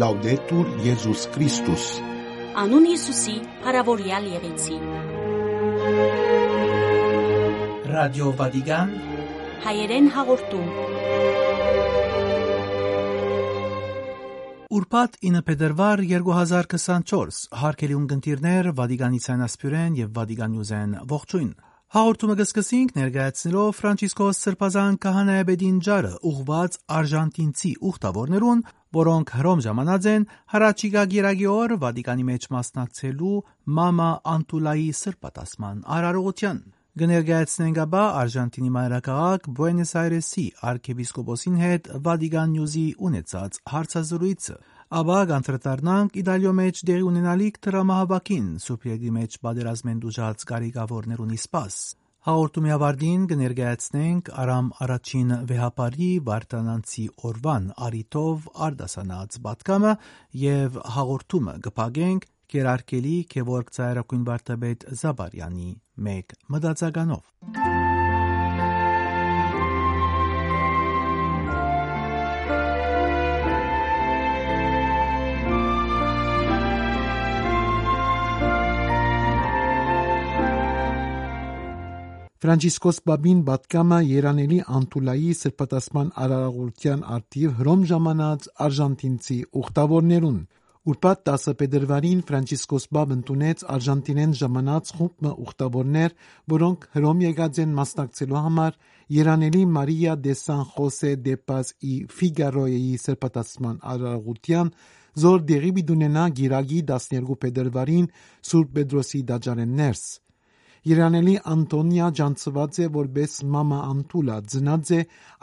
Լաուդետուր Եզուս Քրիստոս Անուն Հիսուսի, հարավորյալ եղեցի։ Ռադիո Վատիկան Հայերեն հաղորդում։ Ուրբաթ 9 փետրվար 2024 հարկելի ունգընտիրներ Վատիկանից անասպյուրեն եւ Վատիկան Նյուզեն ողջույն Հաղորդումը կսկսենք ներկայացնելով Ֆրանցիսկոս Սրբազան Կահանայաբեդին ջարը ուղված արժանտինցի ուխտավորներուն, որոնք հռոմ ժամանած են հրաչիգա գիրագի օր Վատիկանի մեջ մասնակցելու Մամա Անտուլայի սրբատասման արարողության։ Կներկայացնենք ապա Արժանտինի մայրաքաղաք Բուենես Այրեսի arczepiskopոսին հետ Վատիկան Նյուզի ունեցած հարցազրույցը ապա կանդրադառնանք Իտալիո մեջ դեր ունենալիք դրամահավաքին սուբյեկտի մեջ բادرազմեն դուժած կարիգավորներուն իսպաս Հաղորդումի ավարտին կներկայացնենք Արամ առաջին վեհապարի Վարդանանցի օրվան արիտով արդասանած բատկամը եւ հաղորդումը կփակենք Գերարկելի Քևորգ Ծայրակույն Վարդապետ Զաբարյանի մեկ մտածականով։ Ֆրանցիսկոս Բաբին Բատկամա Երանելի Անտուլայի սրբատասման արարողության արդիվ հռոմ ժամանած արժանտինցի ուխտավորներուն Ուրբաթ 10 փետրվարին Ֆրանցիսկոս Բաբ ընդունեց Արժանտինեն ժամանած խումբ ուխտավորներ, որոնք հռոմ եկած են մասնակցելու համար Երանելի Մարիա դե Սան Խոսե դե Պաս ի Ֆիգարոյի սրբատասման արարողության զոր դեղի բիդունենա գիրագի 12 փետրվարին Սուրբ Պետրոսի դաջարեն ներս Երանելի Անտոնիա ջանցված է որպես Մամա Անտուլա, ծնած է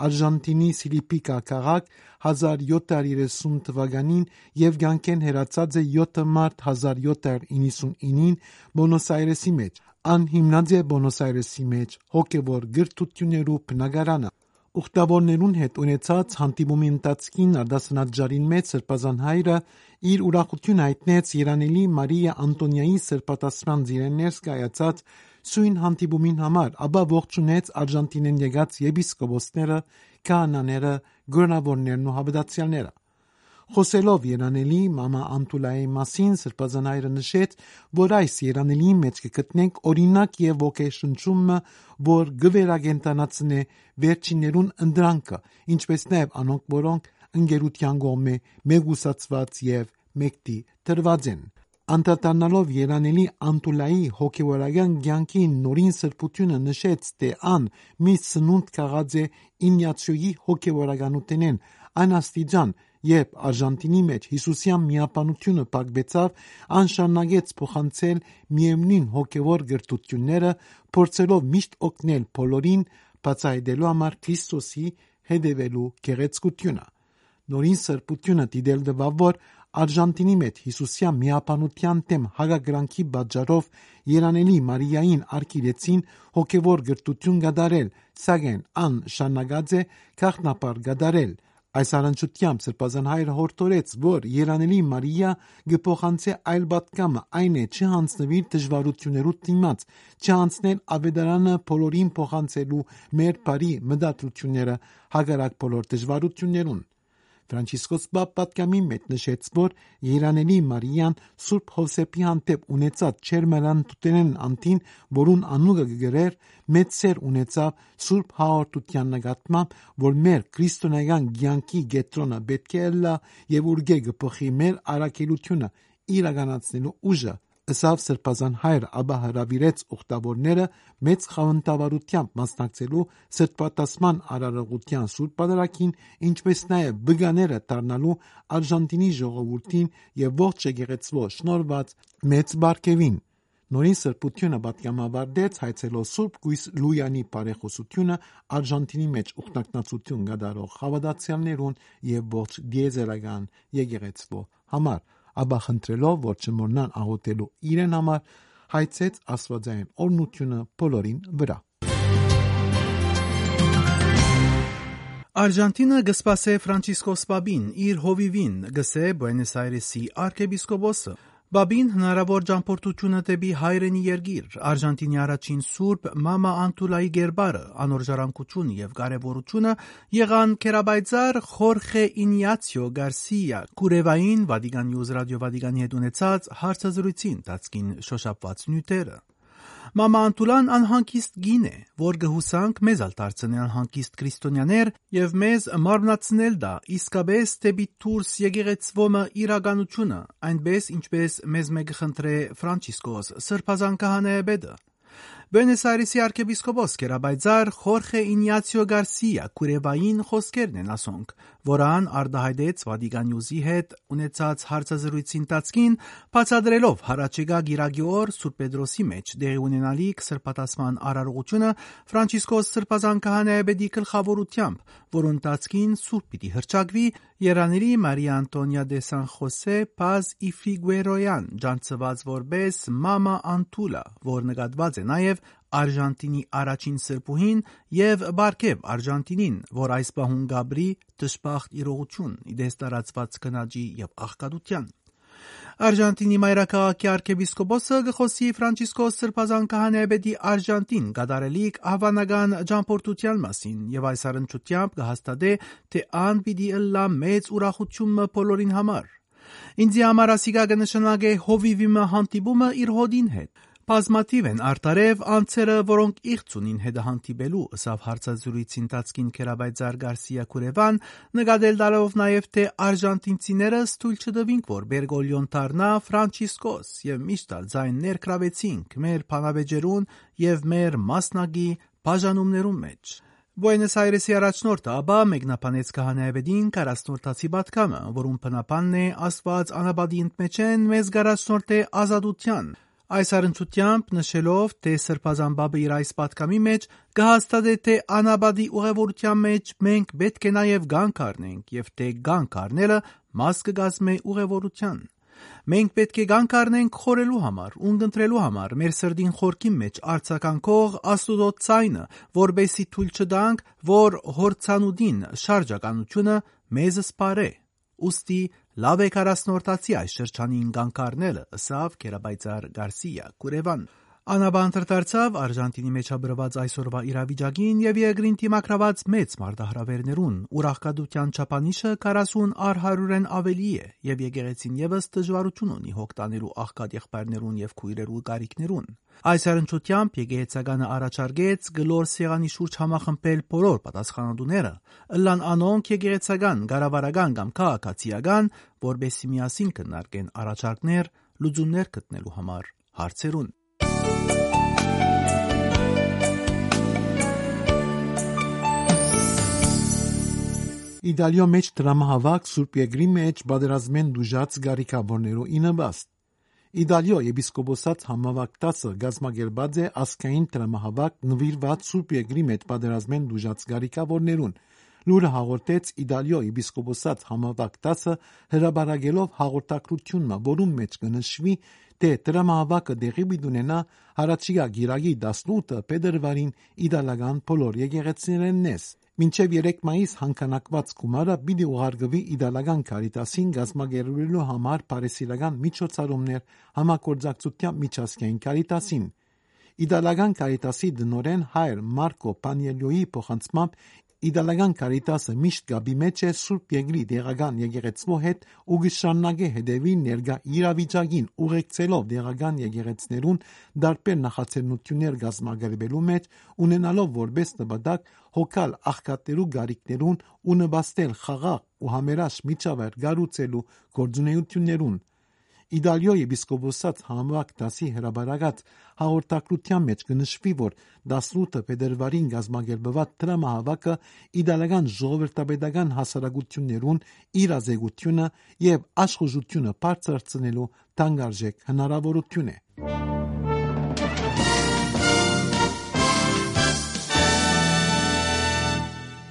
Արժանտինի Սիլիպիկա քաղաք 1730 թվականին եւ ցանկեն հերացած է 7 մարտ 1799-ին Բոնոս Այրեսի մեջ։ Ան հիմնած է Բոնոս Այրեսի մեջ հոգեվոր գրթություններու բնակարանը։ Ուխտավորներուն հետ ունեցած հանդիպումի ընթացքին արդասնաջարին մեջ սրբազան հայրը իր ուրախություն հայտնեց Երանելի Մարիա Անտոնիայի սրբատասման ձիրներս կայացած սույն հանդիպումին համար, ապա ողջունեց Արժանտինեն եկած եպիսկոպոսները, քահանաները, գորնավորներն ու հավատացյալները։ Խոսելով Երանելի մամա Անտուլայի մասին Սրբազան հայրը նշեց, որ այս Երանելի մեջ կգտնենք օրինակ եւ ոգեշնչումը, որ գվերագենտանացնե վերջիններուն ընդրանքը, ինչպես նաեւ անոնք, որոնք ընկերության գոմե մեգուսացված եւ մեկտի տրված են։ Անդրադառնալով Երանելի Անտուլայի հոգեվորական ցանկի նորին սրբությունը նշեց, թե ան մի սնունդ քաղած է ինյացիոյի հոգեվորականութենեն այն աստիճան, երբ Արժանտինի մեջ Հիսուսյան միապանությունը պակբեցավ, ան շարունակեց փոխանցել միևնույն հոգեվոր գրթությունները, փորձելով միշտ օգնել բոլորին բացահայտելու համար Քրիստոսի հետևելու գեղեցկությունը։ Նորին սրբությունը դիտել դվավ, որ Արժանտինի մեջ Հիսուսյան միապանության դեմ հագագրանքի պատճառով Երանելի Մարիային արկիրեցին հոգևոր գրտություն գդարել, սակայն ան է քաղտնապար գդարել։ Այս առընչությամբ Սրբազան հայրը հորդորեց, որ Երանելի Մարիա գփոխանցե այլ պատկամը, այն է չհանցնվի դժվարություններու դիմաց, չհանցնել ավետարանը բոլորին փոխանցելու մեր բարի մտադրությունները հագարակ բոլոր դժվարություններուն։ Ֆրանցիսկոս Պապատկամի մեջ նշեց, որ Երանելի Մարիան Սուրբ Հովսեփի հանդեպ ունեցած չերմերան տուտենեն անտին, որուն անուգը գրեր, մեծ սեր ունեցավ Սուրբ հաղորդության նկատմամբ, որ մեր քրիստոնեական ցանկի գետրոնը պետք է լա եւ ուրգե գփոխի մեր արակելությունը իրականացնելու ուժը ըսավ սրբազան հայր ապա հրավիրեց ուխտավորները մեծ խավնտավարությամբ մասնակցելու սրբատասման արարողության սուրբ պատարակին, ինչպես նաև բգաները դառնալու Արժանտինի ժողովրդին եւ ողջ եկեղեցվո շնորհված մեծ բարգեւին։ Նորին սրբությունը պատկամավարտեց հայցելով Սուրբ Գույս Լույանի բարեխոսությունը Արժանտինի մեջ ուխնակնացություն գդարող հավատացյալներուն եւ ողջ դիեզերական եկեղեցվո համար ապա խնդրելով, որ չմոռնան աղոթելու իրեն համար, հայցեց Աստվածային օրնությունը բոլորին վրա։ Արժանտինա գսպասե Ֆրանցիսկոս Պաբին իր հովիվին գսե Բուենես Այրեսի arczepiskopոսը Բաբին հնարավոր ճամփորդությունը դեպի հայրենի երկիր, Արժանտինի առաջին սուրբ Մամա Անտուլայի գերբարը, անոր ժառանգությունը եւ կարեւորությունը եղան Քերաբայցար Խորխե Ինյացիո Գարսիա Կուրևային Վատիկան Նյուզ ռադիո Վատիկանի հետ ունեցած հարցազրույցին տածկին շոշափված նյութերը։ Մամա Անտուլան անհանգիստ գին է, որ գհուսանք մեզ ալ դարձնել անհանգիստ քրիստոնյաներ եւ մեզ մարմնացնել դա իսկապես դեպի դուրս եկեղեցվոմը իրականությունը, այնպես ինչպես մեզ մեկ խնդրե Ֆրանցիսկոս Սրբազան քահանայեբեդը։ Բուենոս Այրեսի arczepiskopos Կերաբայձար Խորխե Ինյացիո Գարսիա Կուրևային խոսքերն են ասոնք, որան արդահայտեց Վատիկան Նյուզի հետ ունեցած հարցազրույցին տածկին, բացադրելով հարաճեգա Գիրագի օր Սուրբ Պետրոսի մեջ դեղի ունենալիք սրբատասման արարողությունը Ֆրանցիսկոս Սրբազան քահանայեբեդի գլխավորությամբ, որոն տածկին Սուրբ պիտի հրճակվի Երաների Մարիա Անտոնիա դե Սան Խոսե Պազ Իֆիգուերոյան, ջանցված որպես Մամա Անտուլա, որ նկատված է նաև Արժանտինի առաջին սրբուհին եւ Բարգեւ Արժանտինին, որ այս պահուն Գաբրի դժբախտ իրողություն իդես տարածված կնաճի եւ աղքատության։ Արժանտինի մայրաքաղաքի arczepiskopոսը գխոսի Ֆրանցիսկոս Սրբազան քահանայեբեդի Արժանտին գդարելիք հավանական ջամփորդության մասին եւ այս առընչությամբ կհաստատե թե ան պիտի ըլլա մեծ ուրախությունը բոլորին համար։ Ինձի համար ասիգա կնշանակե հովիվիմը հանդիպումը իր հոդին հետ։ Բազմաթիվ են արտարև անձերը, որոնք իղծ ունին հետահանդիպելու ըսավ հարցազրույցին տածկին Քերաբայձար Գարսիա Կուրևան, նկատել դալով նաև թե արժանտինցիները ստույլ չդվինք, որ Բերգոլյոն դառնա Ֆրանցիսկոս եւ միշտ ալ ձայն ներկրավեցինք մեր փանավեջերուն եւ մեր մասնագի բաժանումներուն մեջ։ Բուենոս Այրեսի առաջնորդը աբա մեկնաբանեց քահանայեվեդին կարասնորդացի բատկամը, որում փնապանն է Աստված անաբադի ընդմեջեն մեզ գարաշնորհ է ազատության, Այս առընչությամբ նշելով, թե Սրբազան բաբը իր այս պատկամի մեջ կհաստատե թե անաբադի ուղևորության մեջ մենք պետք է նաև գանք առնենք եւ թե գանք առնելը մաս կգազմե ուղևորության։ Մենք պետք է գանք առնենք խորելու համար, ունգընտրելու համար, մեր սրդին խորքի մեջ արցականքող աստուծո ցայնը, որբեսի թույլ չտանք, որ հորցանուդին շարժականությունը մեզ սպարե։ Ոստի լավ է կարասնորտացի այս շրջանին գանկարնելը, ըսավ Կերաբայցար Գարսիա Կուրևան։ Անաբանտր դարձավ Արժանտինի մեջաբրված այսօրվա իրավիճակին եւ երկրին դիմակրաված մեծ մարտահրավերներուն, ուր աղքատության չափանիշը 40 առ 100-ն ավելի է եւ եկեղեցին եւս դժվարություն ունի հոգտանելու աղքատ եղբայրներուն եւ քույրերու գարիկներուն։ Այս առընչությամբ եկեղեցականը առաջարկեց գլոր սեղանի շուրջ համախմբել բոլոր պատասխանատուները, ըլլան անոնք եկեղեցական, գարավարական կամ քաղաքացիական, որբեսի միասին քննարկեն առաջարկներ լուծումներ գտնելու համար հարցերուն։ Իդալիո մեջ դրամահավաք Սուրբ Եգրի մեջ բادرազմեն դուժած գարիկաբորներով ինաբաստ։ Իդալիո եպիսկոպոսած համավակտասը գազմագերբաձե ասկային դրամահավաք նվիրված Սուրբ Եգրի մեջ բادرազմեն դուժած գարիկաբորներուն։ Լուրը հաղորդեց Իդալիո եպիսկոպոսած համավակտասը հրաբարագելով հաղորդակցությունը, որում մեջ կնշվի թե դրամահավաքը դեղի բիդունենա հարաճիգա գիրագի 18 փետրվարին իտալական բոլոր եկեղեցիներեննես։ Մինչև 3 մայիս հանքանակված գումարը պիտի ուղարկվի Իտալական Կարիտասին գազմագերբելու համար բարեսիրական միջոցառումներ համագործակցությամբ միջազգային Կարիտասին։ Իտալական Կարիտասի դնորեն հայր Մարկո Պանիելյոյի փոխանցմամբ Իտալական Կարիտասը միշտ գաբի մեջ է Սուրբ Եգրի դեղական եկեղեցու հետ ու գշաննագե հետևի ներգա իրավիճակին ուղեկցելով դեղական եկեղեցներուն դարբեր նախաձեռնություններ գազմագերբելու մեջ ունենալով որպես նպատակ հոգալ աղքատերու գարիկներուն ու նպաստել խաղաղ ու համերաշխ միջավայր գառուցելու գործունեություններուն Իտալիո եպիսկոպոսած համակ դասի հրաբարակած հաղորդակցության մեջ կնշվի, որ 18 փետրվարին գազմագերբված դրամահավաքը իտալական ժողովրդապետական հասարակություններուն իրազեկությունը եւ աշխուժությունը բարձրացնելու թանկարժեք հնարավորություն է։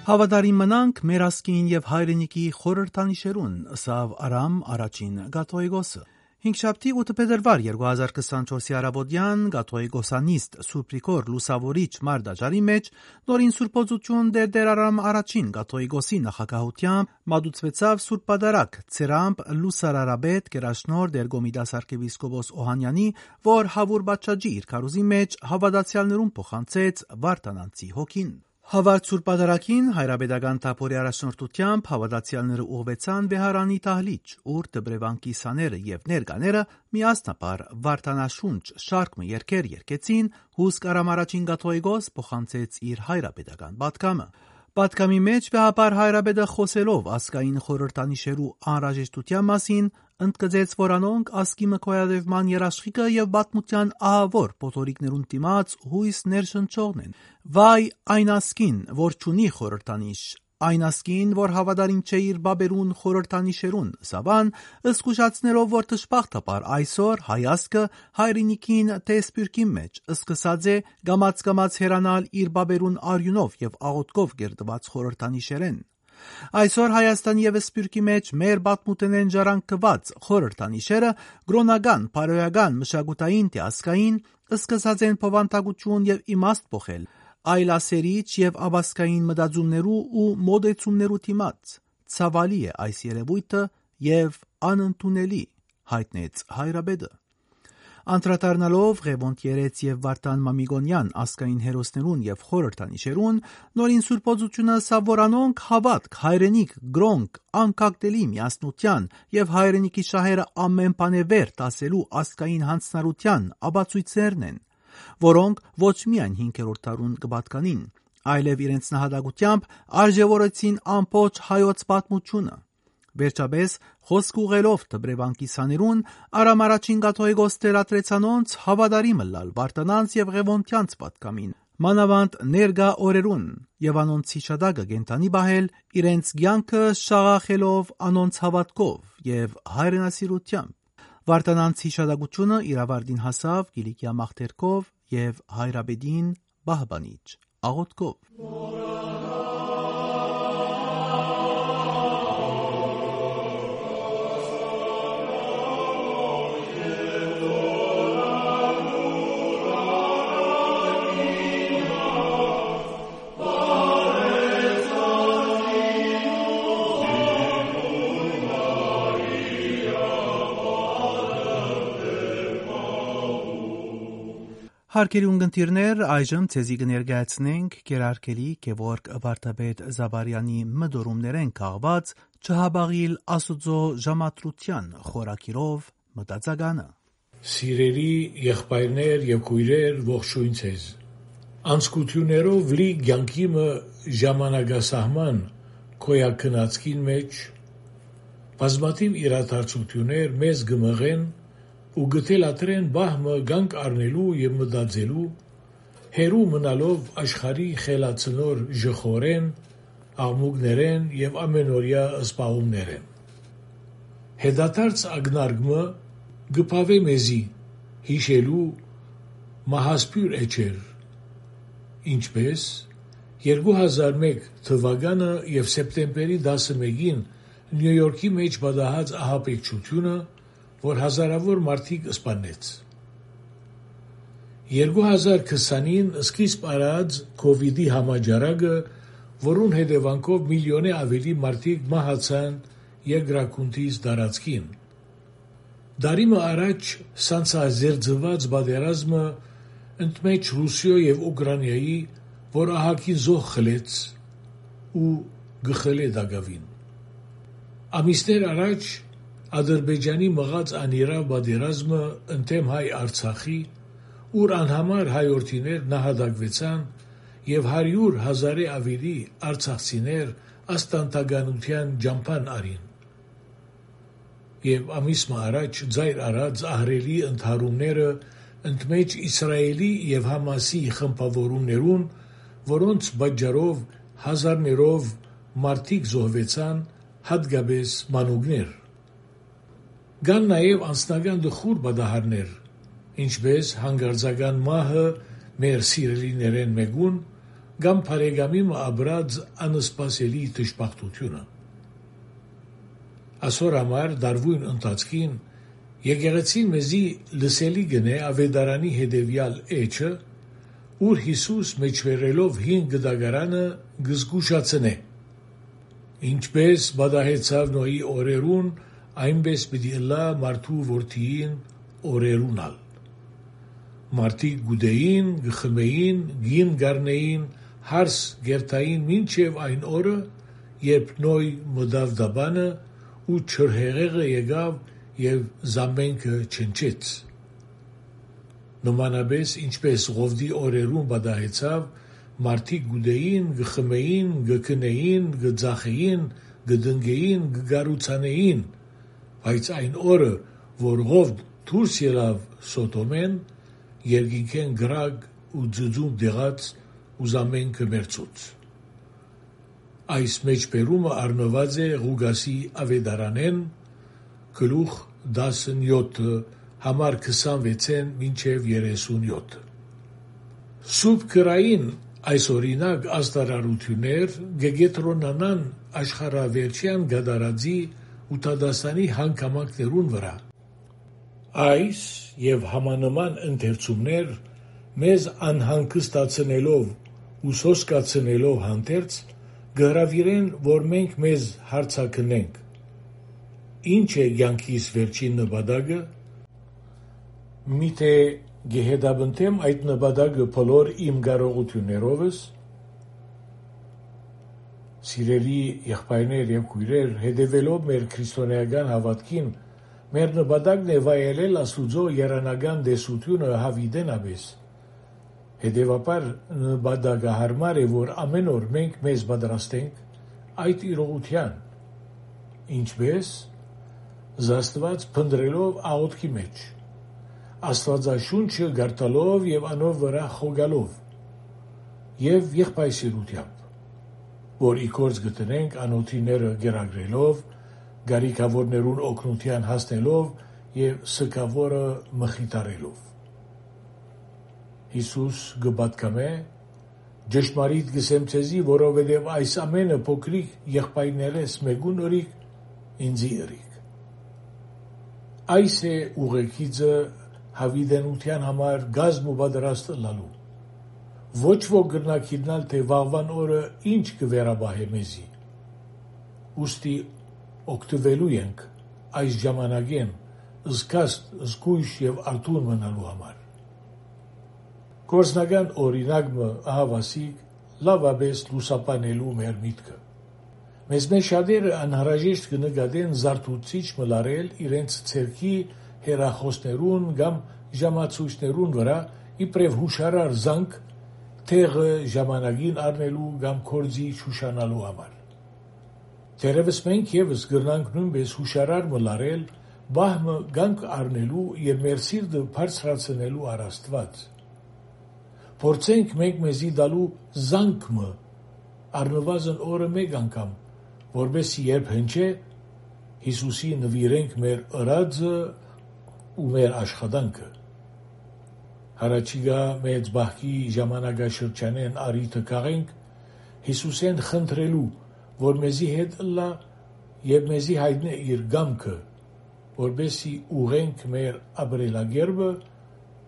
Հավատարիմ մնանք մեր ասկին եւ հայրենիքի խորհրդանիշերուն, ըսավ Արամ առաջին Գաթոյգոսը։ Հինգշաբթի 8 փետրվար 2024-ի արաբոդյան գաթողիկոսանիստ Սուրբ Գրիգոր Լուսավորիչ Մարդաճարի մեջ նորին Սուրբոծություն Դեր Դեր Արամ առաջին գաթողիկոսի նախագահությամբ մատուցվեցավ Սուրբ Պատարագ Ցերամփ Լուսարարաբեդ Գերաշնոր Դերգոմիդաս arczepiskopos Օհանյանի, որ Հավուր Բաչաջի իր քարուզի մեջ հավատացյալներուն փոխանցեց Վարդանանցի հոգին։ Հավարտ Սուրբ Պատարագին հայրաբեդական թափորի առաջնորդությամբ հավատացյալները ուղղվեցան Վեհարանի դահլիճ, ուր դբրևանքի սաները եւ ներկաները միասնապար Վարդանաշունչ շարքը երկեր երկեցին, հուսկ Արամ առաջին Գաթողիկոս փոխանցեց իր հայրաբեդական պատկամը։ Պատկամի մեջ վեհապար հայրաբեդը խոսելով ասկային խորհրդանիշերու անհրաժեշտության մասին ընդգծեց, որ անոնք ասկի մկոյադևման երաշխիքը եւ բատմության ահավոր փոթորիկներուն դիմաց հույս ներշնչողն են։ Վայ այն ասկին, որ ճունի խորհրդանիշ, այն ասկին, որ հավատարիմ չէ իր բաբերուն խորհրդանիշերուն, սավան ըսկուշացնելով, որ դժբախտաբար այսօր հայասկը հայրենիքին թե սպյուրքի մեջ սկսած է գամած գամած հերանալ իր բաբերուն արյունով եւ աղոթքով գերդված խորհրդանիշերեն։ Այսօր Հայաստանի եւ Սփյուռքի մեջ մեր բաթմուտենեն ժառանգված խորհրդանիշերը գրոնական, բարոյական, մշակութային, տիասկային սկսած են փոխանցագություն եւ իմաստ փոխել այլասերիչ եւ աբասկային մտածումներու ու մոդեցումներու դիմաց։ Ցավալի է այս երևույթը եւ անընդունելի, հայտնեց Հայրաբեդը։ Անդրադառնալով Ղևոնտ Երեց եւ Վարդան Մամիգոնյան ասկային հերոսներուն եւ խորհրդանիշերուն, նորին սուրբոծությունը սավորանոնք հավատք, հայրենիք, գրոնք, անկակտելի միասնության եւ հայրենիքի շահերը ամեն բանևեր տասելու ասկային հանցնարության աբացույցերն են, որոնք ոչ միայն 5-րդ դարուն կպատկանին, այլև իրենց նահատակությամբ արժևորեցին ամբողջ հայոց պատմությունը։ Վերջապես, խոսք ուղելով դբրևանքի սաներուն, Արամ առաջին գաթողիկոս տերատրեցանոնց հավադարիմը լալ Վարդանանց եւ Ղևոնտյանց պատկամին, մանավանդ ներգա օրերուն, եւ անոնց հիշադակը գենտանի բահել իրենց ցանկը շաղախելով անոնց հավատքով եւ հայրենասիրությամբ։ Վարդանանց հիշադակությունը իրավարդին հասավ Գիլիկիա մաղթերքով եւ հայրաբեդին բահբանիչ աղոթքով։ Հարկերի ունգընտիրներ այժմ ցեզի կներկայացնենք Գերարկելի Գևորգ Վարդապետ Զաբարյանի մդորումներեն քաղված չհաբաղիլ Աստուծո ժամատրության խորակիրով մտածագանը։ Սիրելի եղբայրներ եւ քույրեր, ողջույն ցեզ։ Անցկություններով լի ցանկիմը ժամանակասահման կոյակնացքին մեջ բազմաթիվ իրադարձություններ մեզ գմղեն ու գտելատրեն բահմը գանք առնելու եւ մտածելու հերու մնալով աշխարի խելացնոր ժխորեն աղմուկներեն եւ ամենօրյա սպաղումներեն հետադարձ ագնարգմը գպավե մեզի հիշելու մահասպյուր էջեր ինչպես 2001 թվականը եւ սեպտեմբերի 11-ին Նյու Յորքի մեջ բադահած ահապեկչությունը որ հազարավոր մարդիկ սպանեց։ 2020-ին սկիզբ արած COVID-ի համաճարակը, որուն հետևանքով միլիոնե ավելի մարդիկ մահացան երկրակունթից դարածքին։ Դարիմը առաջ սանցազերծված բادرազմը ընդմեջ Ռուսիա եւ Ուկրաինայի, որ ահագի զոհ խլեց ու գխել է դակավին։ Ամիսներ առաջ Ադրբեջանի մղած անիրավ պատերազմը ընդդեմ հայ Արցախի, ուր անհամար հայորդիներ նահատակվեցան եւ հարյուր հազարի ավելի արցախցիներ աստանտագանության ջամփան արին։ Եվ ամիսը առաջ ձայր արած ահրելի ընդհարումները ընդմեջ Իսրայելի եւ Համասի խմբավորումներուն, որոնց բաժարով հազարներով մարդիկ զոհվեցան հատկապես մանուկներ Կան նաև անձնական դխուր բադահարներ, ինչպես հանգարձական մահը մեր սիրելիներեն մեկուն կամ բարեկամի ապրած անսպասելի դժբախտությունը։ Այսօր համար դարվույն ընթացքին Եկեղեցին մեզի լսելի գնե ավետարանի հետևյալ էջը, ուր Հիսուս մեջվերելով հին գդագարանը գզգուշացնե։ Ինչպես բադահեցավ Նոյի օրերուն, այնպես պիտի ըլլա մարդու որդիին օրերունալ։ Մարդիկ գուդեին, գխմեին, գին գարնեին, հարս գերտային մինչև այն օրը, երբ Նոյ մդավ դաբանը ու չրհեղեղը եկավ եւ զամենքը չնչեց։ Նմանապես ինչպես Ղովդի օրերուն բադահեցավ, մարդիկ գուդեին, գխմեին, գքնեին, գձախեին, գդնգեին, գգարուցանեին, բայց այն օրը, որ Ղովդ դուրս ելավ Սոդոմեն, երկինքեն գրակ ու ձուձում դեղած ու զամենքը մերծուց։ Այս մեջբերումը առնված է Ղուգասի ավետարանեն գլուխ 17 համար 26-ին մինչև 37 Սուրբ գրային այս օրինակ աստարարություններ գեգետրոնանան աշխարհավերջյան գդարածի ու տադաստանի հանգամանքներուն վրա այս եւ համանման ընթերցումներ մեզ անհանգստացնելով ու սոսկացնելով հանդերձ գհրավիրեն որ մենք մեզ հարցակնենք Ինչ է կյանքիս վերջին նպատակը։ Միթե գեհեդաբնտեմ այդ նպատակը բոլոր իմ կարողություններովս։ Սիրելի եղբայրներ եւ քույրեր, հետևելով մեր քրիստոնեական հավատքին, մեր նպատակն է վայելել Աստուծո երանական դեսությունը հավիդենաբես։ Հետևաբար նպատակը հարմար է, որ ամեն օր մենք մեզ պատրաստենք այդ իրողության։ Ինչպես զաստված փնտրելով աղոթքի մեջ, աստվածաշունչը գարտալով եւ անով վրա խոգալով եւ եղբայրությամբ, որ իքորց գտնենք անոթիները գերագրելով, գարիկավորներուն օգնության հասնելով եւ սկավորը մխիտարելով։ Հիսուս գբատկամե Ճշմարիտ գսեմ ցեզի, որովհետև այս ամենը փոքրիկ եղբայրներես մեկուն օրիկ ինձի ըրիկ։ Այս է ուղեկիցը հավիդենության համար գազմ ու պատրաստ լալու։ Ոչ ոք գրնակիտնալ, թե վաղվան օրը ինչ կվերաբահե մեզի։ Ոստի օգտվելու ենք այս ժամանակեն զգաստ, զգույշ եւ արտուն մնալու համար։ Կորզնական օրինակը ահավասիկ լավաբես լուսապանելու մեր միտքը։ Մեզ մեջ շատերը անհրաժեշտ կնկատեն զարթուցիչ մլարել իրենց ցերքի հերախոսներուն կամ ժամացույցներուն վրա իբրև հուշարար զանգ տեղը ժամանակին առնելու կամ կորձի շուշանալու համար։ Տերևս մենք եւս գրնանք նույնպես հուշարար մլարել բահմը գանք առնելու եւ մեր սիրտը բարձրացնելու առաստված։ Փորձենք մենք մեզի դալու զանգը առնվազն օրը մեկ անգամ որբեսի երբ հնչե Հիսուսի նվիրենք մեր ըրածը ու մեր աշխատանքը։ Հարաճիգա մեծ բախի ժամանակաշրջանեն արիթը կաղենք Հիսուսեն խնդրելու, որ մեզի հետ լա եւ մեզի հայտնե իր գամքը, որբեսի ուղենք մեր ապրելագերբը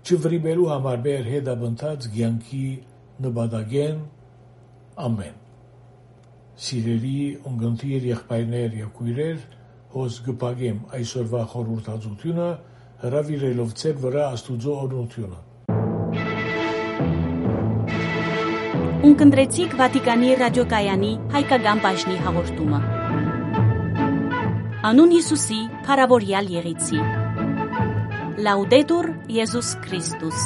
չվրիբելու համար մեր հետաբնթած ցանկի նպատակեն ամեն Սիրելի ունգընտիր եղբայրներ եւ քույրեր, հոս գպագեմ այսօրվա խորհրդածությունը հրավիրելով ցեր վրա Աստուծո օրհնությունը։ Ունկնդրեցիք Վատիկանի ռադիոկայանի հայկական բաժնի հաղորդումը։ Անուն Հիսուսի, Փարավորյալ Եղիցի։ Լաուդետուր Եզուս Քրիստոս։